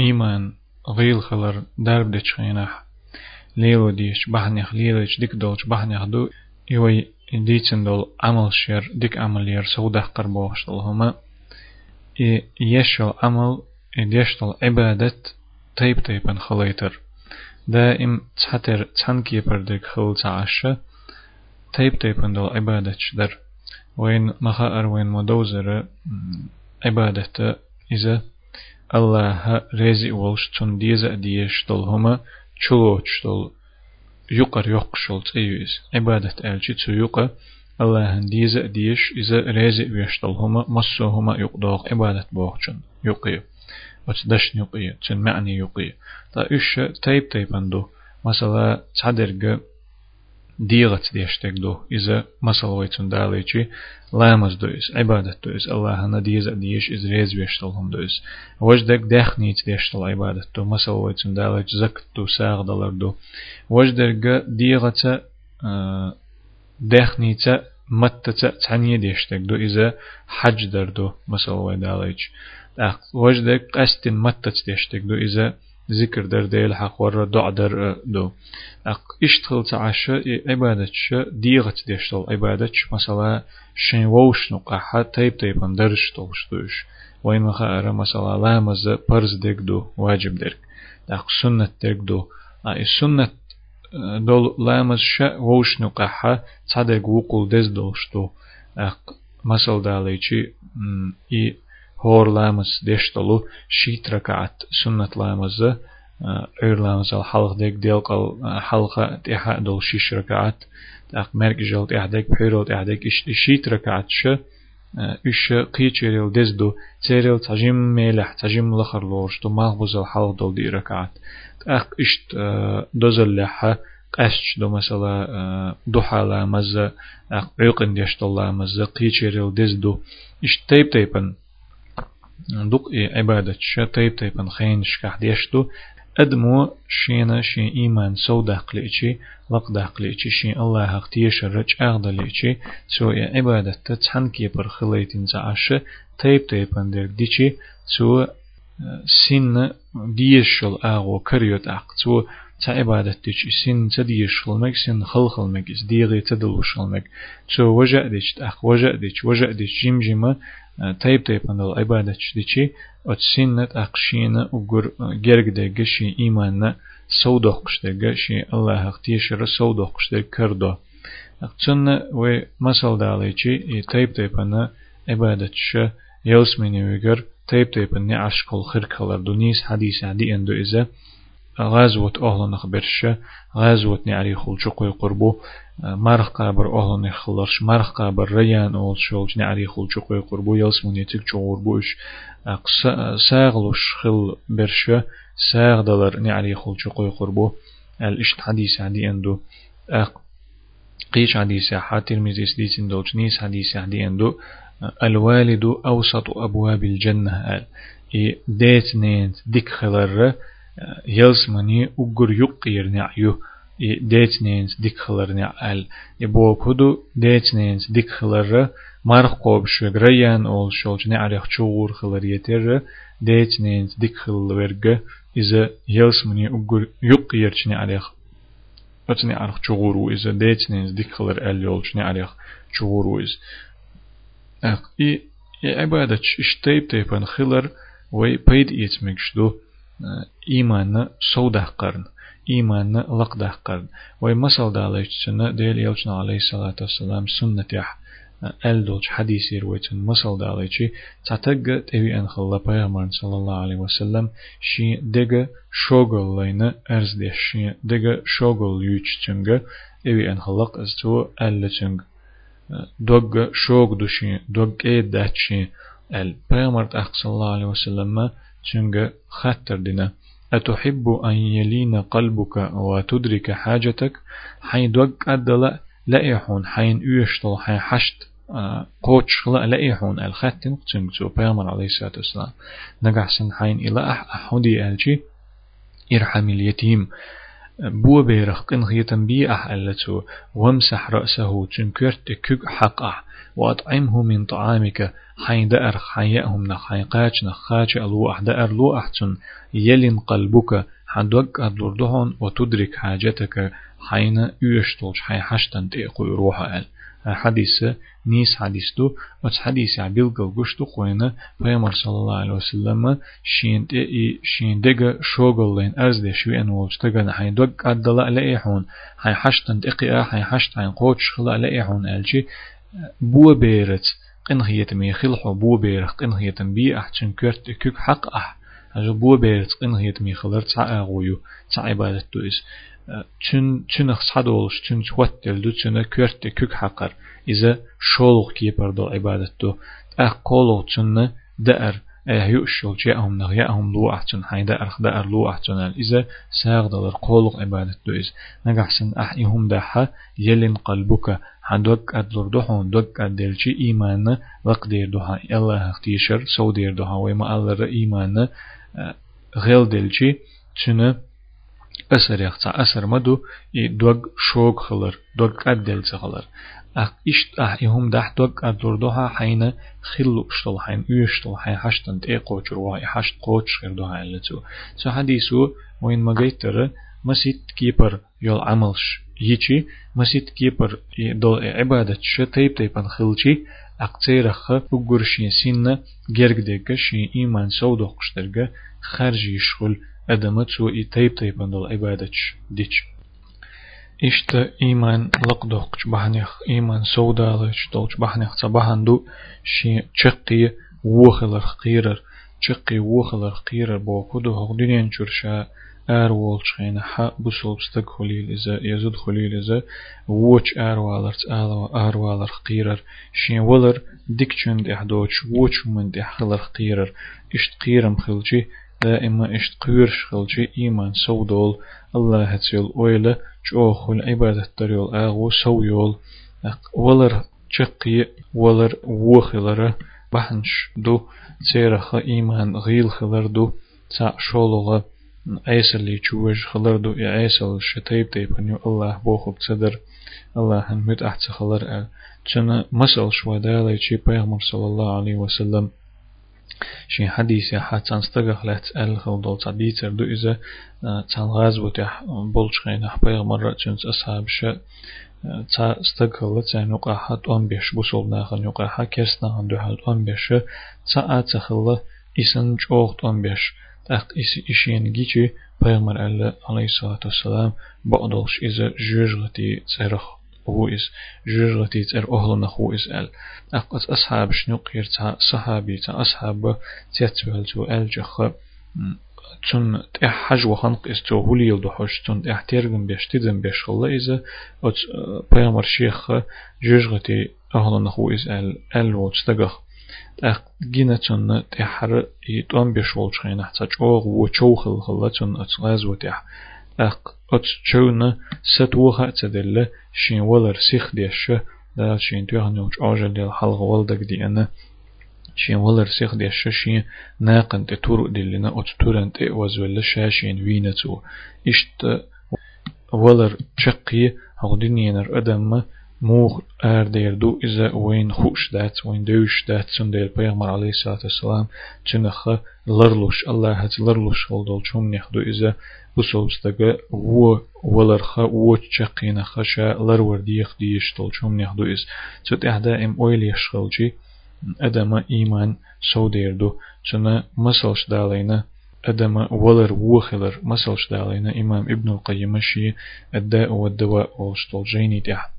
إيمان غيل خلر درب ديش خيناح ليلو ديش بحنيخ ليلوش ديك دولش بحنيخ دو يوي ديتن دول عمل شير ديك عمل ير سودح قربوش هما يشو عمل يشتل عبادة تيب تيبن خليتر دائم تحتر تحنكي بردك خل تعشى تيب تيبن دول عبادة شدر وين مخا وين مدوزر عبادة إذا الله رزي ولش تون ديزا ديش دول هما چلوچ دول يقر يقشل تيوز عبادة ألشي تو يقر الله ديزا ديش إذا رزي ويشتل هما مصو هما يقدوغ عبادة بوغشن يقيو وتدش يقيو تن معني يقيو تا إش تيب تيبندو مثلا تعدرق ديغت ديشتك دو إذا مثلا ويتون داليشي لامز دويس عبادة دويس الله هنا ديز ديش إز ريز بيشتلهم دويس وجدك دخنيت ديشتل عبادة دو مثلا ويتون داليش زكت دو ساغ دلر دو وجدك ديغت دخنيت متت تعني ديشتك دو إذا حج در دو مثلا ويداليش وجدك قستن متت ديشتك دو إذا ذكر در ديل حق ورا دع در دو. أق اشتغل تعشى عبادتش ديغت ديشتل عبادتش مثلا شين ووش نقاحة تيب تيب اندرش توش دوش. وين مخا مثلا لامز برز ديك دو واجب ديك أق سنة ديك دو. إي سنة دول لامز شا ووش نقاحة تصدق وقول دز دوش دو. أق مثل داليچي إي هور لامس ديشتلو شيت ركعت سنة لامز عير لامز الحلق ديك ديال قل حلقة تيحا دول شيش ركعت تاق مرق جل تيح ديك بحيرو تيح ديك شيت ركعت شا إش قيتشيريل دزدو تيريل تجيم ميلح تجيم لخر لورش تو مغبوز الحلق دول دي ركعت تاق إشت دوزل لحا قشش دو مثلا دوحا لامز عيقن ديشتل لامز قيتشيريل دزدو إش تيب تيبن دوق إيه عبادة شا طيب أن خين شكح ديشتو أدمو شينا شي إيمان سو دقليتشي لق دقليتشي شي الله حق تيشرج أغدليتشي سو عبادة تتحن كيبر خليتين زعش طيب أن دير ديشي سو سن ديشل أغو كريوت أق سو تا عبادة تيش سن تديش خلمك سن خل خلمك ديغي تدلوش خلمك سو وجأ ديش أق وجأ ديش وجأ ديش جيم جيما تايب تايب من العبادة ديشي أتسنة أقشينا وجر جرج دقة شي إيماننا سودق دقة شي الله اختيشر سودق دقة كردو أقتن و مثل داليشي تايب تايب أنا عبادة شا يلسمني ويجر تايب تايب أني عشق الخير دونيس حديث عدي أندو إذا غازوة أهل نخبرش غازوة نعري خلشقو قربو مرخ قابر أهل نخلرش مرخ قابر ريان أول شولج نعري خلشقو قربو يلسمون يتك جور بوش ساغلوش خل برش ساغ دلر نعري خلشقو قربو الاشت حديث عدي اندو أق قيش حديث حاتر ميزيس ديسن دوش نيس حديث عدي اندو الوالد أوسط أبواب الجنة قال إيه ديت نينت ديك خلر يلس مني أجر يقير نعيو ديتنينز ديك خلر نعال يبو كدو ديتنينز ديك خلر مرخ قوب شغريان أول شولج نعريخ شغور خلر يتر ديتنينز ديك خلر ورغ إذا يلس مني أجر يقير نعريخ أتني عرخ شغور إذا ديتنينز ديك خلر أل يولج نعريخ شغور إذا إي عبادة اشتيب تيبان خلر وي بيد إيتمكشدو إيمان سوده قرن إيمان لقده قرن ومثل داليش سنة ديل يلشنا عليه الصلاة والسلام سنة يح. ألدوج حديثي رويتن مثل داليشي تعتق تبي أن خلا بيغمرن صلى الله عليه وسلم. شي دقا شوغل لينا أرز ديش. شي دقا شوغل يوچ تنغ تبي أن خلق أزتو ألتنغ. دوغ شوغ دوشي. دوغ إيد داتشي أل. بيغمرت أخ صلى الله عليه وسلم شنغ خاتر دينا. أتحب أن يلين قلبك وتدرك حاجتك؟ حين دوق أدلا لأيحون. حين يشتل حين حشت قوتش لا لأيحون. الخاتم قتنك سو بيامر عليه الصلاة والسلام. نقحسن حين إلا أح أحودي ألجي إرحم اليتيم. بو بيرخ قن خيتن بي أح ألتو. وامسح رأسه تنكرت كك حقع. وأطعمه من طعامك. حين دأر حيأهم نخ حين قاش نخ خاش الوح دأر لو أحسن يلين قلبك. حدوك أدلردهن وتدرك حاجتك. حين يشتلش حين حشتن تيقو أل. حديث نيس حديث دو. وت حديث عبيل قلقشتو قوينة. پیغمبر صلى الله عليه وسلم شين تي شين دقا شوغل لين أرز دي شوي أن وجتغا نحين دوك أدلا لإيحون. حين حشتن تقيا حين حشت حين قوتش خلا لإيحون ألجي بو بيرت قنهية ميخلحو بو بيرخ قنهية بي أحتشن كرت كوك حق أح. أجو بو بيرت قنهية ميخلر تسعى أغويو. تسعى عبادتو إس تشن تشن خصادولش تشن توتل دو. تشن كرت كوك حقر. إذا شولغ كيبر دو عبادتو أقولو تشن دأر. يؤشل جاءهم نغياهم لو أحسن حين دأر دأر لو أحسن إذا ساغ دلر قولغ عبادتو إز نجحسن أحيهم دحا يلين قلبك. حدوك أدلر دوحون دوك أدلشي إيمان وقدير دوها الله اختيشر سو دير دوها وما الله إيمان غيل دلشي تشنه أسر يخصى أسر مدو دوغ شوق خلر دوغ أدل خلر أخ إشت أح إهم دح دوغ أدلر دوها حين خلو اشتل حين يشتل حين حشتن تي قوچر وها حشت قوچ غير دوها اللتو سو حديثو وين مغيتر مسيت كيبر يول عملش يجي مسيت كيبر دول عبادة شتيب تيبن خلشي أقتيرخ بقرشين سنة جرق ديك شين إيمان سودوق قشترغ خارج يشغل أدمت سو إتيب تيبن دل عبادتش ديش إشت إيمان لقدوقش بحنيخ إيمان سودالش دولش بحنيخ صباحندو شي تشقي وخلر خيرر تشقي وخلر خيرر بو كدو هق دنيان شرشا آر والش خينا حا بسول بستك خليل إذا يزود خليل إذا ووش آر والرت آر والر خيرر شين ولر ديكشن إحدوش ووش من دي خلر خيرر إشت قيرم خلجي دائما إشت قيرش خلجي إيمان سودول الله هتسيل أويلة جوخل عبادة دريول آغو سويول ولر چقي ولر وخلر بحنش دو. تيرخ إيمان غيل خلر دو. تا شولغ عيسى اللي تشوج خلر دو عيسى الشتيب تيبني الله بوخب تصدر الله هنمت أحت خلر أل تشنا مسأل شوى دالي تشي بيغمر صلى الله عليه وسلم شي حديث يا حد تنستغخ لا تسأل خلدول تعديتر دو إذا تنغاز بوتيح بولشخين أح بيغمر تشنس أصحاب شأ تستقل تان يقاحة 15 بوصول ناخن يقاحة كيس ناخن دوحة 15 تاعة تخلى إسن جوغت 15 Äht إشين işiyengi ki الله عليه الصلاة والسلام ba'dolş إز جوجلتي zerh هو إز جوجلتي تر أهلنا هو إز أل. أقص أصحاب شنو قير تا صحابي تا أصحاب تيتبهل تو أل جخ. تون تحج وخنق استو هولي يلدو حوش تون احتيرغن بيش تدن بيش خلا إذا أت بيامر شيخ جرغتي أهلنا هو إس أل أل وتستقخ أخ جينا تون تحر يتون بيش ولش خينا حتى جوغ وچوخل خلا تون أتغاز وتح أق أتشون ستوها تدل شين ولر سيخ ديش دا شين توها نوش أوجل ديال حلق والدك دي أنا شين ولر سيخ ديش شين ناقن تتورو دلنا أتتورن تأوز ولا شاشين وينتو إشت ولر شقي هغدنينر أدم موغ آر دير دو إذا وين خوش دات وين دوش دات سن دير بيغمر عليه الصلاة والسلام تنخ لرلوش الله هت لرلوش ولدول شوم نخدو إذا بسولستغا و ولرخا و تشقينا خشا لرور ديخ ديش طول شوم نخدو إز تت إحدا إم أويل يشغلجي أدما إيمان سو دير دو تنا مسلش دالينا أدما ولر وخلر مسلش دالينا إمام ابن القيم شي الداء والدواء والشطول جيني تحت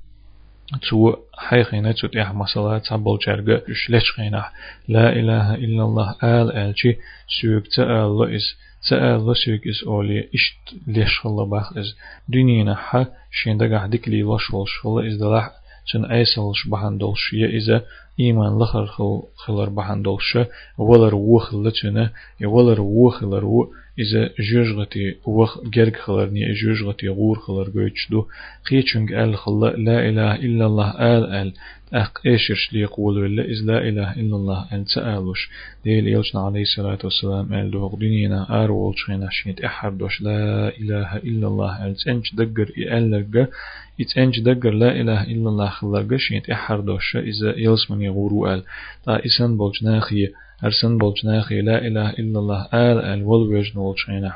تو حيخينا تو تيح مسألة تبول جرغة شلش خينا لا إله إلا الله. آل آلشي سوك تآل لئس تآل لسوك إس أولي. إشت ليش الله باخ إز دنينا حا شين دقا ديك لي لش والش والله إز دلاح چن أيسلش بحن دولش. يا إذا إيمان لخر خل خلر بحن دولشة ولر وخ لتنا ولر وخ لر و إذا جوجغتي وخ جرج خلرني جوجغتي غور خلر جوجدو خيچنگ ال خلا لا إله إلا الله آل آل أق إيشرش لي يقولوا إلا إذ لا إله إلا الله أن تآلوش ديل يلشنا عليه الصلاة والسلام أل دوغ دنينا آر والشينا أحر دوش لا إله إلا الله أل تنج دقر إألق إتنج دقر لا إله إلا الله خلق شيت أحر دوش إذا يلسمن يغورو أل. تا إسان بولج ناخي أرسن بولج ناخي لا إله إلا الله آل آل والوجن والشينا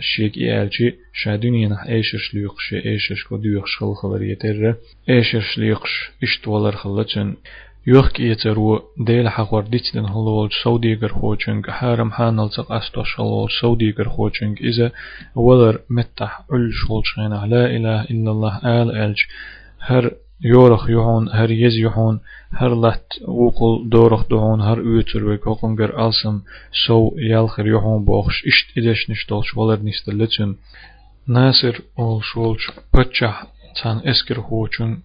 شيك إيالجي شادوني نح إيشش ليقش إيشش كوديوخش خل خبر يتر إيشش ليقش إشتوالر خلتن يوخك يترو ديل حقور ديتدن هلول سوديگر خوچنگ حارم حانل تق استوش هلول سوديگر خوچنگ إذا ولر متح أل شولشين لا إله إلا الله آل ألج هر يورخ يحون هر يز يحون هر لات وقل دورخ دهون هر اوتر وك هقنگر ألسم سو يالخر يحون بوخش اشت إدش نشتولش ولر نستلتن ناصر أول شولش بتشح تان اسكر خوچن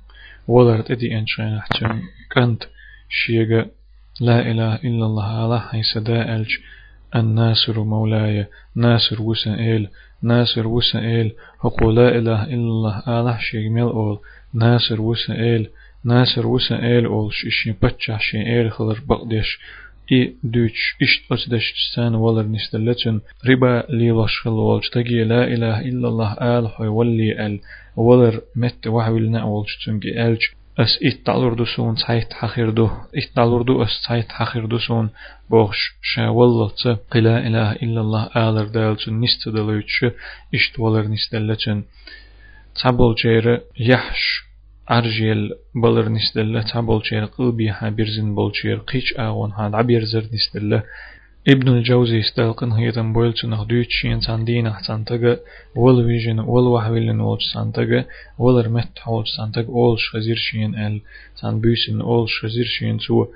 ولر تدي انشين احتن كنت شيغا لا إله إلا الله على حيث دا الناصر مولاي ناصر وسائل ناصر وسائل. هقو لا إله إلا الله على شيغ ميل أول. ناصر وسائل. ناصر وسائل أول. شيشين بتشع شين خلر بقدش. إي دوش إشت أتدش تسان ولر نستلتن ربا لي وشخل والج تجي لا إله إلا الله آل حي ولي أل. ولر مت وحولنا والج تنجي ألج أس إتالور دوسون سايت حخير دو إتالور دو أس سايت حخير دوسون بوخش شا والله قلا إله إلا الله آلر دالتن نستدلوتش إشت ولر نستلتن تابل جير يحش أرجيل بلر نستله تابل جير قلبي حبيرزن بولجير قيش آغون هاد عبير زر نستله ابن الجوزي استلقن هيتن بويلتو نخ دويتشين ساندين احسانتغا ول فيجن ول وحويلن ولج سانتغا ولر مت حولج سانتغ اول شزير شين ال سان بيسن اول شزير شين تو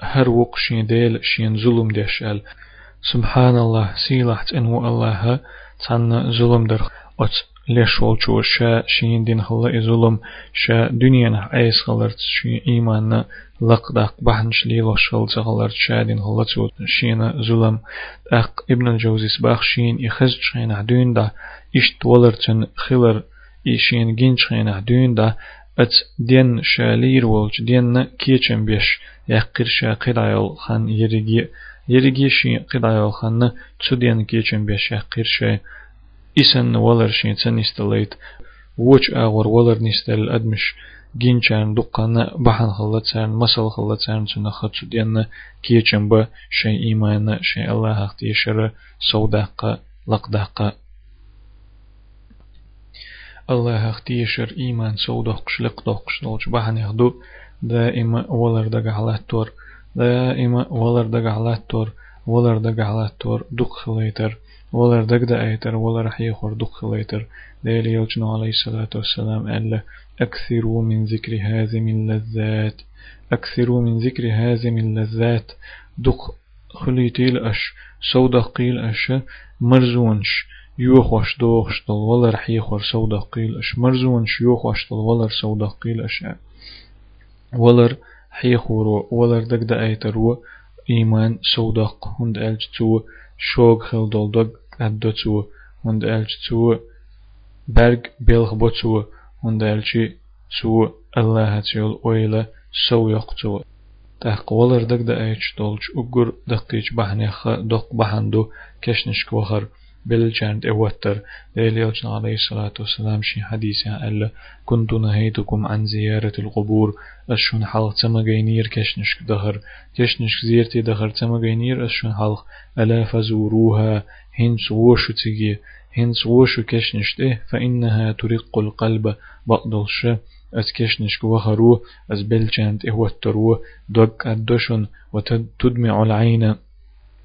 هر وق شين ديل شين ظلم ديش ال سبحان الله سيلحت انو الله تان ظلم در ات لشول شو شا شين دين خلا ظلم شا دنيا ايس خلرت شي ايمان لق دق بحنش لي وشل زغلر شادين خلا تو شين ظلم اق ابن الجوزي سباخ شين يخز شين عدون دا اشت ولرتن خلر يشين جين شين عدون دا ات دين شالير ولج دين كيچن بيش يقر شا قرايل خان يريجي يريجي شي قرايل خان تسدين كيچن بيش يقر شا إسن ولر شين تنستليت وش أغور ولر نستل أدمش جينشان دقنا بحن خلتسان مسل خلتسان تنخت دينا كيچن با شيء إيمان شيء الله اختيشر سوداق لقداق الله اختيشر إيمان سوداقش لقداقش دولش بحن يخدو دائما ولر دقع تور دائما ولر دقع تور ولر دقع تور دق خليتر ولر دقدا ايتر ولر حيخور دق خليتر ليلي يلجنو عليه الصلاة والسلام قال أكثروا من ذكر هازم اللذات أكثروا من ذكر هازم اللذات دق خليتيل أش سودا قيل أش مرزونش يوخوش دوخش دل ولر حيخور سودا قيل أش مرزونش يوخوش دل ولر سودا قيل أش ولر حيخورو ولر دقدا ايتر و إيمان سوداق هند ألجتو شوق خل دولدog أدو تو هند ألجتو برگ بلغ بوتو هند ألجي تو الله تيول أويلا سو يقتو تحق ولر دق دا إيش دولج اگر دقيج بحنيخ دق بحندو كشنش كوخر بلجاند اوتر ليليوجن عليه الصلاة والسلام شي حديثة ألا كنت نهيتكم عن زيارة القبور أشون حلق تمغينير كشنشك دهر كشنشك زيرتي دهر تمغينير أشون حلق ألا فزوروها هنس ووشو تيجي هنس ووشو كشنشته فإنها ترق القلب بقدلش أز كشنشك وخرو أز بلجاند إهوترو دوك أدوشن وتدمع العين.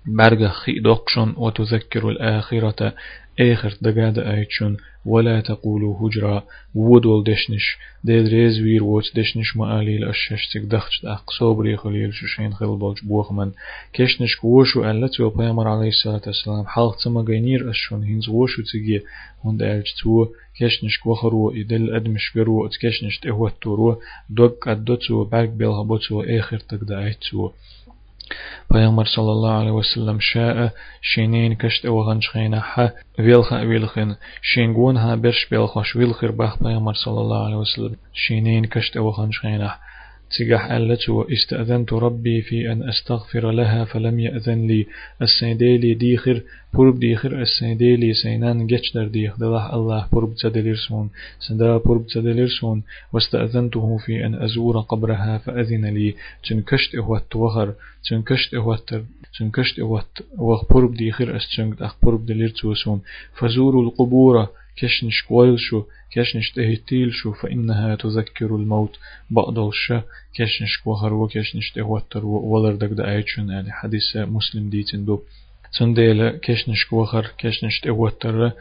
برغ خي دقشن وتذكر الآخرة. آخر دقاد آيتشن ولا تقولوا هجرا ودول دشنش. ديد ريز وير ووت دشنش مآلي الأشش تك دخش أق صوبري خليل شوشين خل بولج بوخمن كشنش كوشو ألتو بيامر عليه الصلاة والسلام. حالق تما غينير أشون. هنز وشو تجي هند ألج تو. كشنش كوخرو إدل أدمش غرو كشنش تهوت تورو دوك أدوتو برق بيلها بوتو آخر تقدا پیامبر صلی الله علیه وسلم شاء شینین کشت أو غنش خینا ح ویلخ ویلخن شینگون ها برش بیلخوش ویلخر بخ پیامبر صلی الله علیه وسلم شینین کشت أو غنش خینا تجح ألتو استأذنت ربي في أن أستغفر لها فلم يأذن لي. السيديلي ديخر برب ديخر السيديلي سينان جتشدر ديخ دلح الله برب تدلرسون سدا برب تدلرسون واستأذنته في أن أزور قبرها فأذن لي. تنكشت إهوات وغر. تنكشت إهوات تنكشت إهوات وغ برب ديخر أستنكت أخ برب دلرتوسون فزوروا القبور. كشنش شو كشنش شو فإنها تذكر الموت بقدلش كشنش كوهر وكشنش تهوتر ولر دك دعيتشن يعني حديث مسلم ديتن دو. تنديل كشنش كوهر كشنش تهوتر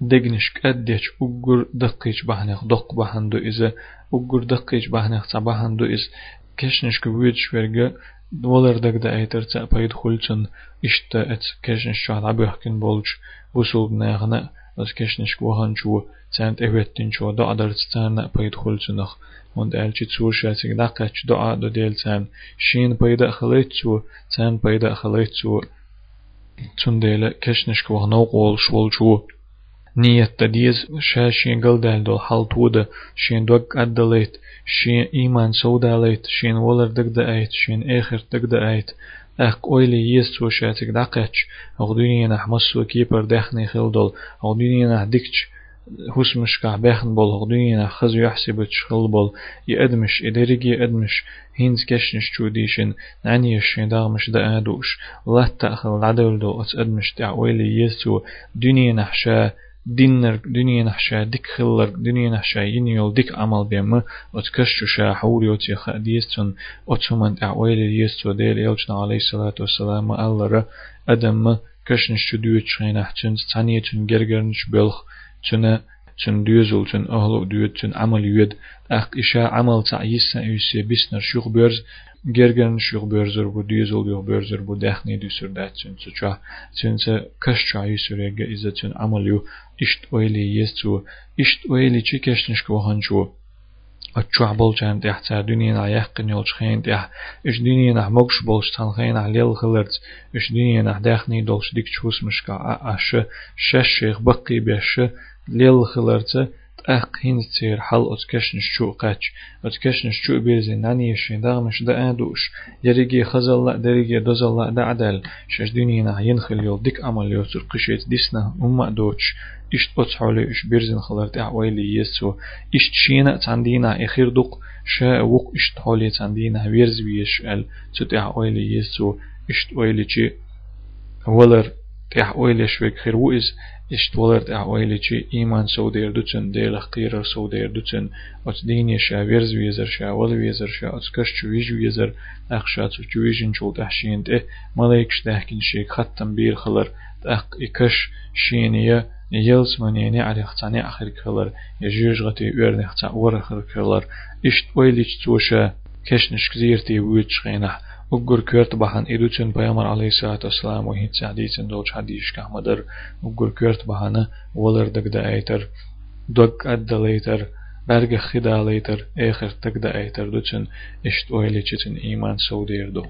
دقنش قديش أجر دقيش بحنخ دق بحندو إذا أجر دقيش بحنخ صباحندو إذ كشنش كويتش ورقة ولر دك دعيتر تأبايد خلتن إشتا أت كشنش شعر عبيحكن بولج وصول ناغنا بس كشنش كوهن شو سانت إهوتين شو دا أدر تستان بيد خلتنخ und elchi zusha sig daqach doa do del san shin payda khalit su san payda khalit su tundele keshnish ko no qol shwol chu niyat tadiz sha shin galdal do haltuda shin dog addalit shin iman sodalit shin wolar dagda ait shin ekhir dagda ait أخ قويلي يسو شاتك دقش أغديني نحمسو كيبر دخني خلدل أغديني نحدكش هوس مش كع بيخن بول هغدوين خز يحسب تشخل بول يأدمش إدرجي أدمش هينز كشنش توديشن نعني الشين داغ مش دا آدوش لا تأخذ العدل دو أتأدمش تعويلي يسو دنيا نحشا دينر دنيا نحشا ديك خلر دنيا نحشا ينيول ديك عمل بيما وتكشو شا حوري وتي خديستون وتسمن تعويلي يسو ديل يلجنا عليه الصلاة والسلام الله أدم كشنش تدويت شغين أحتن تانيتن جرجرنش بلخ تنا تن ديوزل تن أهل ديوت تن عمل يد أخ إشاء عمل تعيس يسي بسنر شوخ بيرز جرجن شوخ بيرزر بو ديوزل يوخ بيرزر بو دخني ديسر دات تن تشا تن كش تعيس رجع إذا تن عمل يو إشت ويلي يستو إشت ويلي چي كشنش كوهن شو أتشوع بولجان تيح تا دنيا نا يحقن يولش خين تيح إش دنيا نا موكش بولش تان خين عليل خلرت. إش دنيا نا داخني دولش ديك تشوس مشكا أش شش شيخ بقي بيش ليل خلرت أخ هين تسير حل أتكشن شو قاتش أتكشن شو بيرزي ناني يشين داغمش دا أدوش يريجي خزل دريجي دوزل دا عدل شش دينينا ينخل يول ديك عمل يوتر قشيت ديسنا أما دوش إشت أتحولي إش بيرزن خلرت أعويلي يسو إشت شينا تاندينا إخير دوق شا وق إشت حولي تاندينا ويرز ويش ال تت أعويلي يسو إشت أويلي چي ولر تح أويلي شويك خير وإز إشت ولرت أعويلي چي إيمان سو دير دوتن ديل خير سو دير دوتن أت ديني شا ويرز ويزر شا ول ويزر شا أت كش چويج ويزر أخشا چويجن چو تحشين ده ملايكش تحكين شيك ختم بير خلر تأق إكش شينية يلس منيني على خطاني آخر كلر يجيج غتي ويرني خطا ور آخر كلر إشت ويليش توشا كشنش كزيرتي ويتش غينح Ugur kyört bahan iduçin payamer aleyhissalatu vesselam uhinç hadisin doç hadişkah madar ugur kyört bahana volar dagda aytar dog adda laytar berge khida laytar ekhir tagda aytar duçin işt oyliçitin iman sawderdu.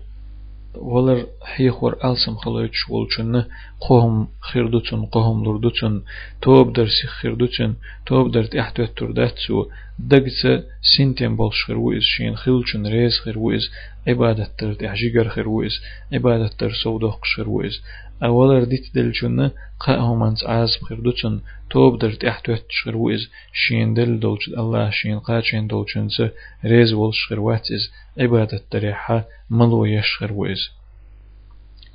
ولر حيخور ألسم خلوش ولچن قوم خيردوتن قوم لردوتن توب درسي خيردوتن توب درت احتوت ترداتسو دقت سنتين بولش خير ويز شين خيلچن ريز خير ويز عبادة ترت احجيگر خير ويز عبادة تر سودوق خير ويز أولر ديت دلچن قاهم انت عاز خيردوتن توب درت احتوت خير ويز شين دل دولچ الله شين قاچين دولچن ريز ولش خير واتز عبادة تريحة ملو يشخر ويز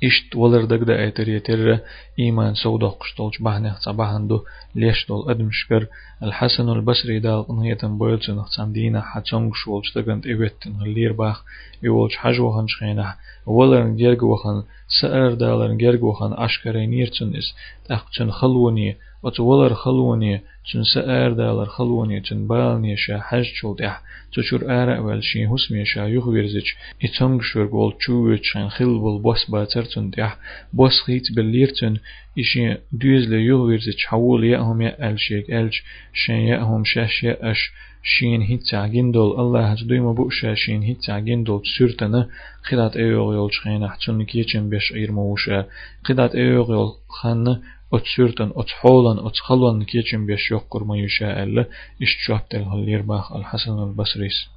إشت ولر دق دا ايتر يتر إيمان سودا قشتولش بحنه صباحندو ليش دول أدمشكر الحسن البصري دا نهيتن بويلتن نخصان دينا حتسونغ شولش دقنت إيوتن غلير باخ. يولش حجو هنش خينح ولرن جرگ وخن سأر دالرن جرگ وخن أشكرين يرتن إس تأخ خلوني وتولر خلوني تن سأر دالر خلوني تن بالني شا حج شول دح تشور آرا أول شي هسمي شا يغويرزج إتنگ شور قول چووچ شان خل بول بوس باتر تن دح بوس خيت بليرتن إشي دوز لي يغويرزج حول يأهم يألشيك ألج شان يأهم شاش يأش شين هيت تعجندول الله هتدوي مبوشا شين هيت تعجندول سورتنا قدات ايوغ يول شخينا حتون كيچن بيش اير موشا قدات ايوغ يول خان أتسورتن أتحولن أتخلون كيچن بيش يقر ما يشاء الله اشتشواب تل باخ الحسن البصريس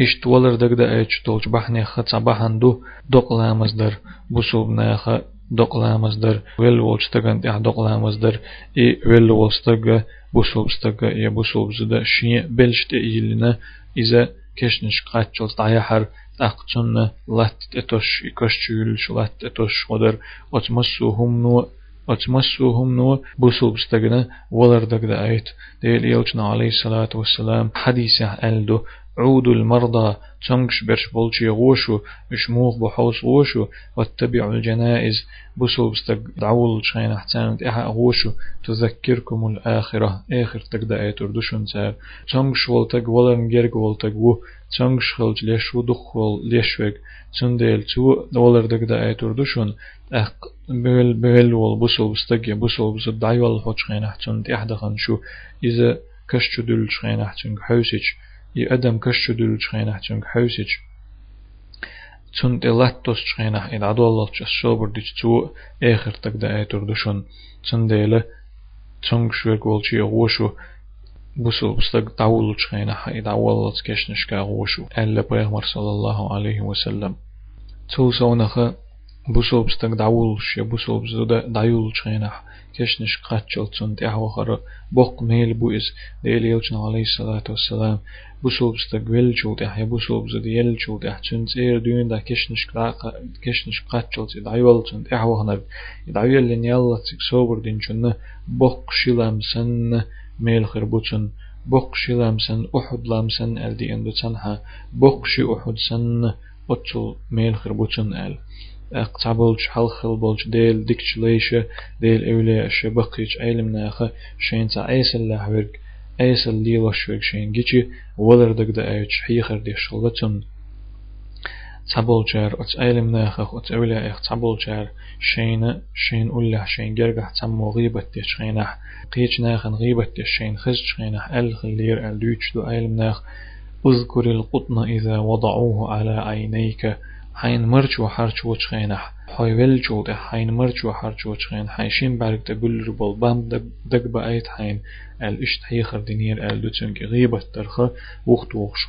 إشت ولر دقدا إيش تولج بحني خط صباحن دو دوق لامزدر بوسوب ناخا دوق لامزدر ويل ولج تغن تح دوق لامزدر اي ويل ولستغ استغ يا بوسوب زدا شي بلشت إيلنا إذا كشنش قاتشل طايحر أقتن لات اتوش إكوش شلات اتوش ودر أتمسوهم نو أتمسوهم نو بوسو بستغنا ولر دغدا آيت ديل يوچنا عليه الصلاة والسلام حديثة ألدو عود المرضى تنقش برش بولشي غوشو اشموخ بحوص غوشو واتبعوا الجنائز. بسو بستق دعول شين احتان إحا غوشو. تذكركم الآخرة. آخر تقدأ ايتر دوشن سار تنقش والتق ولن جرق والتق و تنقش خلج ليش ودخ وال ليشوك تنديل تو ولر دقدا ايتر دوشن اق بل بل وال بسو بستق بسو بس دعي والحوش خين احتان إحدخن شو. إذا كشتو دل شين احتان حوسيش ي أدم كشو دل شخينح چونك حوسج تون دلاتوس شخينح إد عدو الله تش الشوبر ديش تو آخر تقدا آيتور دشون. تون ديلا تونك شوير قولشي غوشو. بوسو بستق داول شخينح إد عدو الله تكشنش كا غوشو. ألا بيغمر صلى الله عليه وسلم تو سونخ بوسو بستق داول شي بوسو بزودا دايول شخينح كشنش قاتشل تون تحو خر بوق ميل بوئس ديلي يوچنا عليه الصلاة والسلام بوسوب استقبل شو تح يبوسوب زديل شو تح تون سير دون دا كشنش قاق كشنش قاتشل تدعيول تون تحو خنر يدعيول لن يلا تكسوبر دين شن بوق شلام سن ميل خربوتن بوق شلام سن أحد لام سن ألدي أندو تنها بوق شي أحد سن أتل ميل خربوتن أل اقتعبولش حلخل بولش ديل ديكش ليشة ديل اولي الشبقيش علم ناخه شين تا ايس الله ورق ايس اللي وشوك شين جيشي ولر دق دا إيش حيخر دي شلغتن تعبولشار ات علم ناخه ات اولي اخ تعبولشار شين شين أوله شين جرجح تمو غيبة شينح قيش ناخن غيبة شين خز شينح ال خلير دوش دو علم ناخ اذكر القطن إذا وضعوه على عينيك. حين مرج وحرج وشخينح حي ولجود حين مرج وحرج وشخين حيشين بارك تقول ربول بام دق بأيت حين الاشت هيخر دينير الدوتنك غيبة ترخى وقت وقش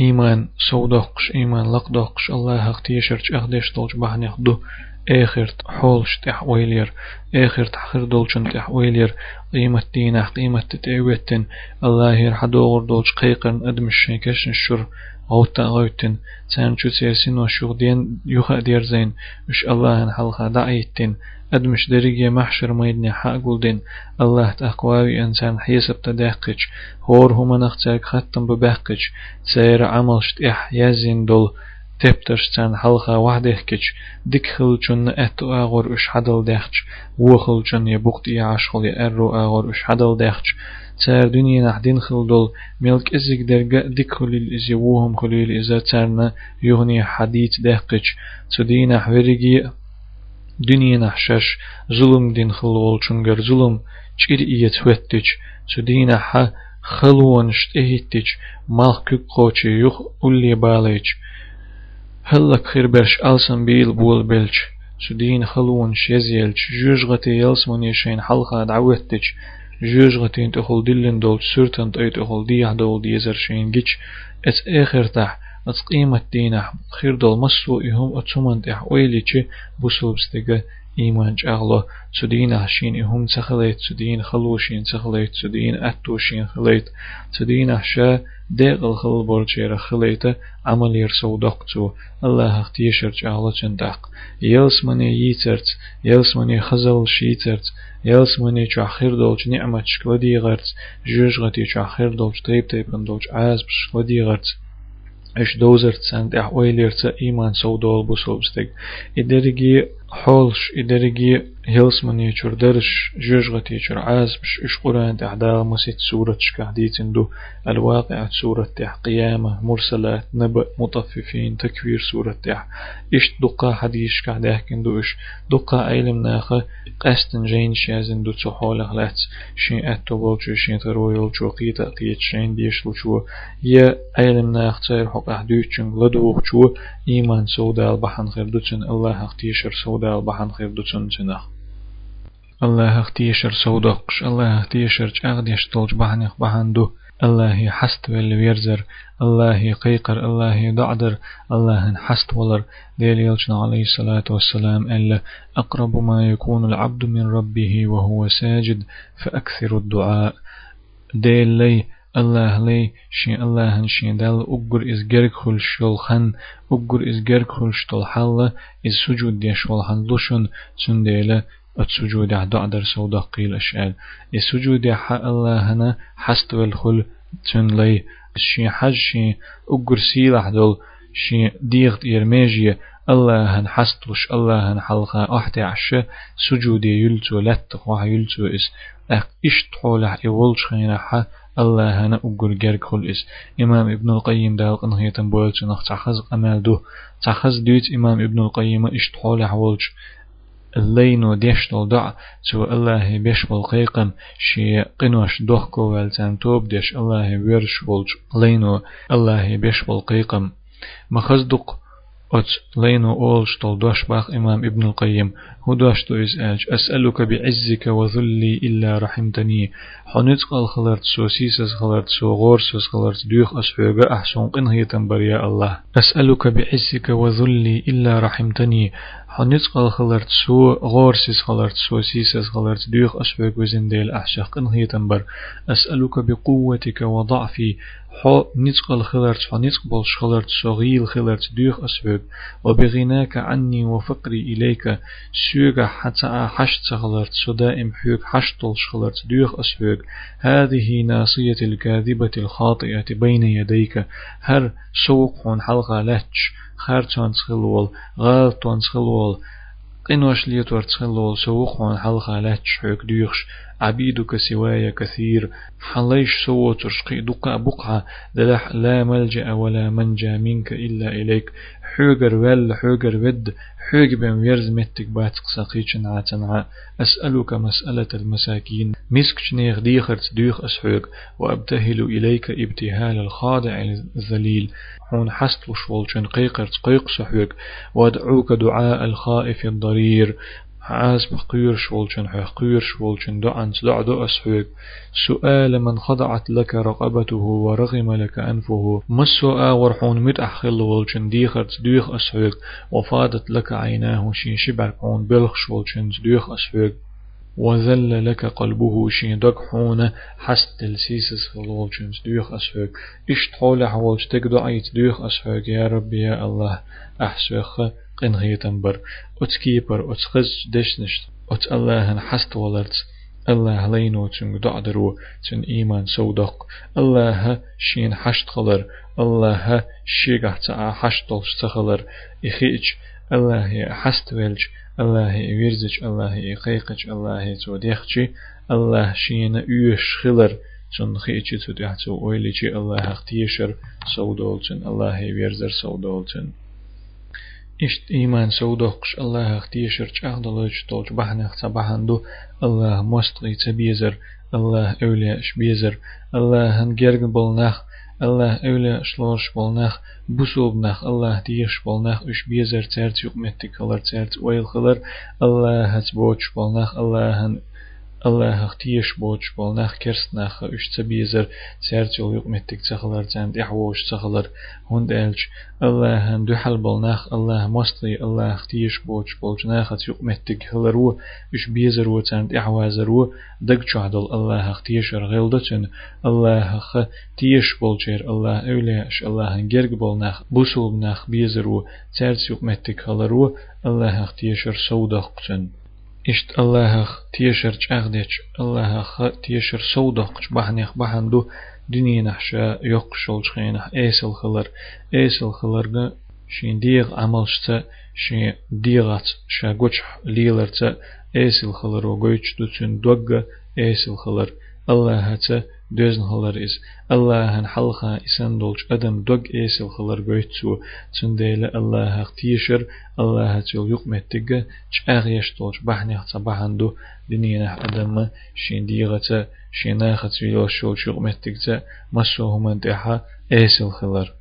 إيمان سودقش إيمان لقدقش الله حق تيشرج أخدش دولج بحنيخ دو آخر حولش تحويلير آخر تحخر دولشن تحويلير قيمة دينه قيمة تتعويتن الله يرحدوغر دولش قيقرن أدمش شيكشن الشر غوتا غوتن سان شو سيرسين وشوغ دين يوخا دير زين وش الله ان حلقا دعيتن أدمش دريجي محشر ميدني حاقول دين الله تأقواوي إنسان حيسب تداقج هور هما نختاك ختم بباقج سير عملشت إح يزين دول تبتش تان حلقة واحدة كج ديك خل جن أتو أغور إش حدل دخج وخل جن يبقت يعشخل يأرو أغور إش حدل دخج تار دنيا نحدين خل دول ملك إزيك درجة ديك خليل إزي وهم خليل إزا تارنا يغني حديث دهقج تدين حوريجي دنيا نحشش ظلم دين خلول چونگر ظلم چير إيه توتج تدين ح خلوان شتهتج مالك قوچي يخ أولي باليج هلك خير برش ألسن بيل بول بلش سدين خلون شيزيلش جوجغتي يلسمن يشين حلقة دعوتج جوجغتين تخل دلن دول سرتن تأي تخل ديح دول ديزر شين جيش اس اخر تح اس قيمة دينح خير دول مسو إهم أتسومن تح ويليش بسوبستيغ إيمان جاغلو سدين هشين إهم تخليت سدين خلوشين تخليت سدين أتوشين خليت سدين هشا ديغ الخل برجير خليت عمل يرسو دقتو الله اختيشر جاغلو چندق يلس مني يترت يلس مني خزل شيترت يلس مني جاخير دولج نعمة شكودي غرت جوج غتي جاخير دولج تيب تيب دولج عاز بشكودي غرت. إش دوزر تسانت اح ويليرتا إيمان سودول بوسوبستك ادرجي حولش إدرجي هيلس من يشور درش جوجغة يشور عاز بش إش قرآن تحدا مسيت سورة شكاhdيت دو الواقع سورة تح قيامة مرسلات نبأ مطففين تكوير سورة تح إش دقا حديث شكاhdاه كندو إش دقا أيلم ناخا قاستن جين شازن دو تحول غلات شين أتو بولشو شين ترويل شو قيتا قيت شين بيشلو شو يا أيلم ناخ تاير حق أحدوشن لدوغ شو إيمان سودال بحن خير دوتن الله حق تيشر سودال بحن خير دوتن جناخ الله اختيشر سودقش الله اختيشر اغديش طولج بحنيخ بحندو الله حست والويرزر الله قيقر الله دعدر الله حست ولر. ديل يلجنا عليه الصلاة والسلام ألا أقرب ما يكون العبد من ربه وهو ساجد فأكثر الدعاء. ديل لي الله لي شي الله شي دال أقر إز جرك خل شلخن أقر إز جرك خل شتل حالة إز سجود دي شلخن لشن سنديلة السجود عدو در سودا قيل أشعال السجود حق الله هنا حست والخل تن لي شي حج شي أقر سيلح دول شي ديغت إرميجي الله هن حستوش الله هن حلقة أحتي عشة سجودي يلتو لتق وح يلتو إس أق إشت حولح إولش خينا حا الله هنا أقر جرك خل إس إمام ابن القيم دالق نهيتن بولش نخ تحخز أمال دو تحخز ديت إمام ابن القيم إشت حولح ولش اللينو ديشتل دع سو الله بيش بالقيقم شي قنوش دوخكو والتان توب ديش الله بيرش بولج لينو الله بيش بالقيقم مخزدق أت لينو أول شتل دوش باخ إمام ابن القيم هو دوش تو إز أج أسألك بعزك وذلي إلا رحمتني حنيت قال خلرت سوسيسس خلرت سو غورسس خلرت ديوخ أسفوغا أحسن قنهي تنبريا الله أسألك بعزك وذلي إلا رحمتني حنيت قال خلرت سو غورسس خلرت سوسيسس خلرت ديوخ أسفوغ وزن ديل أحشق قنهي تنبر أسألك بقوتك وضعفي حو نتقل خلرت فنتقبل شخلرت صغيل خلرت ديوخ أسفوغ وبغناك عني وفقري إليك سوغا حتى حشت خلرت سدائم حيوك حشتل شخلرت ديوخ أسفوغ هذه ناصية الكاذبة الخاطئة بين يديك هر سوق حلقة لتش خار تونسخلول غال تونسخلول قنوش ليتور تخلول سوق حلقة لتش حيوك ديوخش عبيدك سواي كثير. حليش سوى ترشقي دقا بقعة. دلح لا ملجأ ولا منجأ منك إلا إليك. حوغر ول حوغر ود. حوغ بن ويرز متك باتق ساقيشن عاتنع أسألك مسألة المساكين. مسك شنيخ ديخرت ديخ أسحوغ وأبتهل إليك ابتهال الخاضع الذليل. حون حست وشولشن قيقرت قيق سحوغ وادعوك دعاء الخائف الضرير. عاز بقير شولشن حقير شولشن دعن دع دو أسحوك. سؤال من خضعت لك رقبته ورغم لك أنفه. مسوا ورحون مت أحخل ولشن ديخرت ديخ أسحوك. وفادت لك عيناه شين شبع قون بلخ شولشن ديخ أسحوك. وذل لك قلبه شين دق حونة حست تلسيسس خلولشنز ديخ أسفك إشت حول حولش تقدو عيت ديخ أسفك يا رب يا الله. أحسوخ. قن هيتنبر أتكيبر أتخز دشنشت أت الله حست ولرت الله لينو تن دعدرو تن إيمان سودق الله شين حشت خلر الله شيغح تا حشتلش تخلر إخيج الله حست ولج الله ويرزج الله يقيقج الله توديخجي الله شين يوش خلر تن خيجي توديحتو ويلجي الله اختيشر سودولتن الله ويرزر سودولتن إشت إيمان سودوقش الله اختيشر چاهدلوش تولج بحنخ تبحندو الله مستغي تبيزر الله أولياش بيزر الله هنجرگ بلنخ الله أولى شلوش بولناخ بوسوبناخ الله ديش بولناخ إش بيزر ترت يقمتك خلر ترت ويل خلر الله هتبوش بولناخ الله هن الله اختيش بوش بالنخ كرست نخ اش تبيزر سيرت يول يق متك تخلر تند احوش تخلر هند الج الله هن دحل بالنخ الله مستي الله اختيش بوش بولج ناخت يق متك هلرو اش بيزر و تند احوازرو دق چهدل الله اختيش رغلدتن الله خ تيش بولجر الله اوليش الله هن گرگ بالنخ بوسول نخ بيزرو ترت يق متك هلرو الله اختيش سودقتن إشت الله تيشر چاغديش الله تيشر سودق بحنيخ بحندو دنيا نحشا يقشل خينح ايسل خلر ايسل خلر شين ديغ عملشتا شين ديغات شا قوش ليلرتا ايسل خلر وقويتش دوتون دوغ ايسل خلر الله هتا دوزن خلر إز الله هن حلقا إسان دولش أدم دوغ إيسل خلر قويتسو تنديل الله اختيشر الله هتيل يق متجة شاغ يشتولش بحني حتى بحندو دنيا أدم شين ديغة شين آخت ويلو شولش يق متجة مسو همان دحا إيسل خلر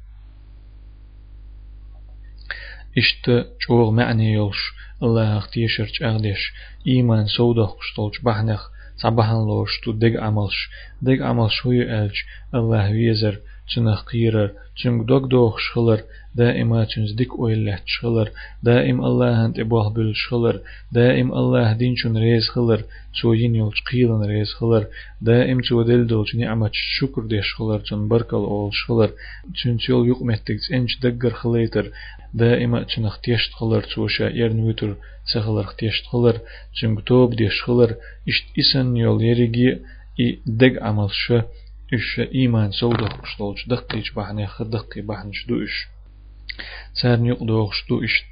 إشت شوغ معني يلش الله اختيشر شاغدش إيمان سودخ قشتولش بحنخ صباحا لوش تو دق عملش. دق عملش هو ألش الله ويزر تنخ قيرر تنك دوك دوخ شخلر دائما تنز ديك اويلة شخلر دائم الله هنت ابوه بل شخلر دائم الله دين شن ريز خلر تو ين يلش قيلن ريز خلر دائم تو دل دولش نعمة شكر دي شخلر تن بركل اول شخلر تن تيول يق مهتك انش دقر خليتر دائما تنخ تيشت خلر توشا يرنويتر سخلر تيشت خلر تنك توب ديش خلر اشت اسن يول يريجي اي دق عمل شو إش إيمان سودة قشتولش دقيش بحني خدقي بحن شدوش سار يقدوغ شدوش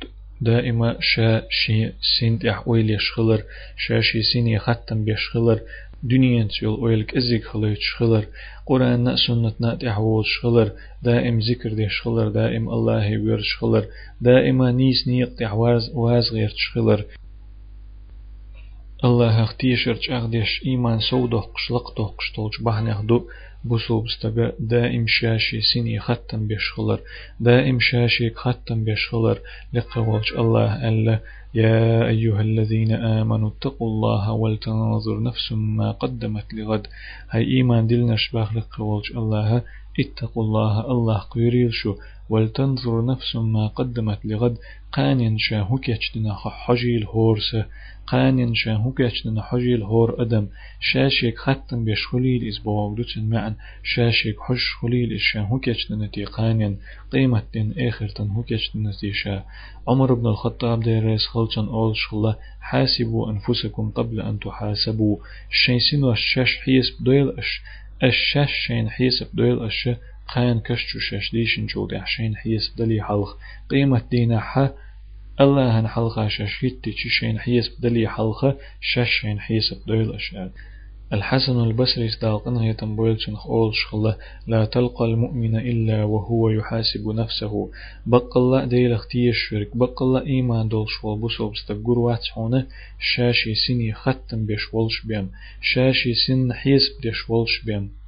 دائما شا شي سنت اح ويل يشخلر شا شي سين يختم بيشخلر دنيا تيول ويلك ازيك خليت شخلر قرآن سنة نات احوال شخلر دائم ذكر دي شخلر دائم الله وير شخلر دائما نيس نيق تحواز واز غير شخلر الله اختيشر اغديش إيمان سودو قشلق دو قشتولج بحنخ دو بوسوبستغا دائم شاشي سيني ختم بيشخلر دائم شاشي ختم بيشخلر لقولج الله ألا يا أيها الذين آمنوا اتقوا الله ولتنظر نفس ما قدمت لغد هاي إيمان دلنا شباخ لقولج الله اتقوا الله الله قيريل شو ولتنظر نفس ما قدمت لغد قانين شاهو كيتشدنا حجي الهورسة قانين شاهو كيتشدنا حجي الهور أدم. شاشيك ختم بيش خليل إز بوغدوتن معن شاشيك حش خليل إز شاهو كيتشدنا تي قانين. قيمة دين آخر تن هو كيتشدنا تي شا. عمر بن الخطاب دير ريس خلطن أول شخلا حاسبوا أنفسكم قبل أن تحاسبوا. الشيسين والشاش حيس بدويل أش. الشاش شين حيس بدويل أش. قان كشتو شاش ديشن جو دحشين حيس دلي حلق قيمة دينا حا الله هن حلقة شاشيت تشين حيس بدلي حلقة شاشين حيس بدويل أشياء. الحسن البصري استاقن هي تنبويل شنخ أول شخلة. لا تلقى المؤمن إلا وهو يحاسب نفسه. بق الله ديل أختي الشرك بق الله إيمان دول شوال بسو بستقر واتحونه. شاشي سني ختم بيش والش بيم شاشي سن حيس والش بيم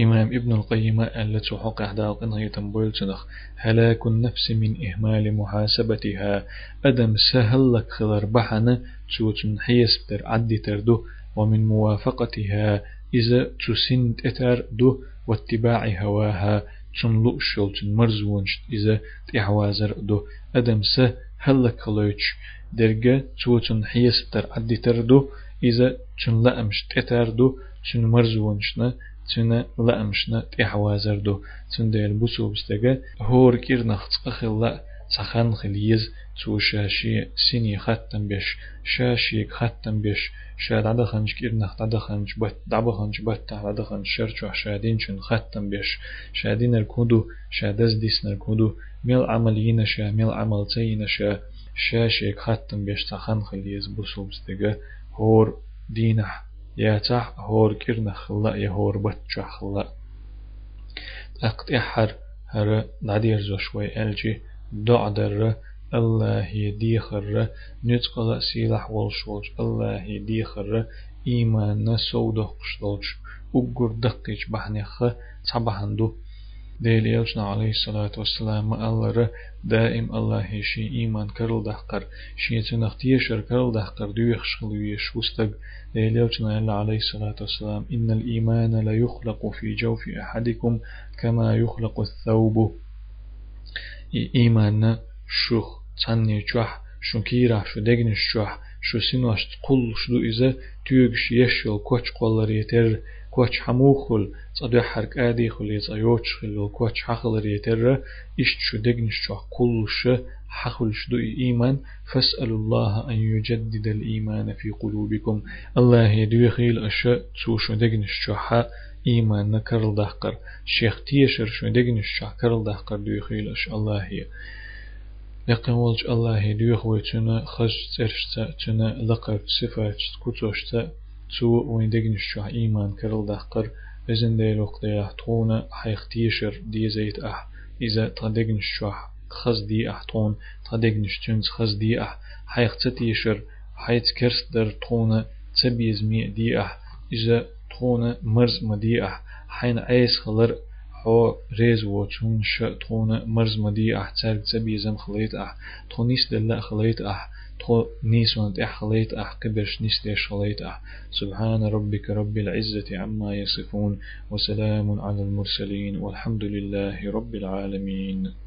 إمام ابن القيم التي حق أحداق إنه تنبويل تنخ هلاك النفس من إهمال محاسبتها. أدم سهل لك خلر بحنا تسوت حيس بتر عدي تردو ومن موافقتها إذا تسن تتر دو واتباع هواها. تنلق شل تنمرزونش إذا تحوازر دو. أدم سهل لك خلوش درجة تسوت حيس بتر عدي تردو إذا تنلقمش تتر دو تنمرزونشنا تنا لا مشنا تحوازر دو. تن ديل بوسو بستغا هور كير نخصق خلا سخن خليز تو شاشي سيني ختم بش شاشي ختم بش شاد عدا خنج كير نخت عدا خنج بت دعب خنج بت عدا خنج. شرچ شادين چن ختم بش شادين الكودو شادز ديس نركودو. ميل عملينا شا ميل عمل تينا شا. شاشي ختم بش سخن خليز بوسو بستغا هور دينح. يا تح هور كيرنا خلا يا هور بتشا خلا. أقت إحر هر نادير زوشوي ألجي. دعدر الله يدي خر. نتقل سيلح والشولج الله يدي خر. إيمان سوده قشتولج أقر دقيج بحنخ صبحندو ديل يلشنا عليه الصلاة والسلام الله دائم الله هشي إيمان كرل دحقر شي تنخ يشر كرل دحقر دويخ شغلويش وستق ديل يلشنا عليه الصلاة والسلام إن الإيمان لا يخلق في جوف أحدكم كما يخلق الثوب. إيمان شوخ تاني جوح شو كيرا شو دقنش جوح شو سنوش قل شدو إذا تيوغش يشل كوش قولر كوش حموخل صدو حرك آدي خل يزايوش خل كوش حخل ريتر إشت شو دقنش شو قلش حخل شدو إيمان فاسأل الله أن يجدد الإيمان في قلوبكم الله يدوي خيل أشاء تسو شو دقنش شو إيمان نكرل دهقر شيخ تيشر شو دقنش شع كرل دهقر دو يخيلش الله هي يقن ولج الله هي دو يخوي تنا خج ترش تنا لقر صفات كتوش تو وين دقنش شع إيمان كرل دهقر بزن ديلوق ديح تونه حيخ تيشر دي زيت أح. إذا تدقنش شع خز دي أح تون تدقنش تنز خز دي أح. حيخ تيشر حيث كرس در تونه تبيز مي دي أح. إذا تونه مرز مدي أح. حين عيس خلر حو ريز وچون ش تونه مرز مدي أح. تسرق تبيزم خليت أح. تونيس دلا خليت أح. تو نيس وأنت أحليت أح قبرش نيس خليت أح؟ سبحان ربك رب العزة عما يصفون وسلام على المرسلين والحمد لله رب العالمين.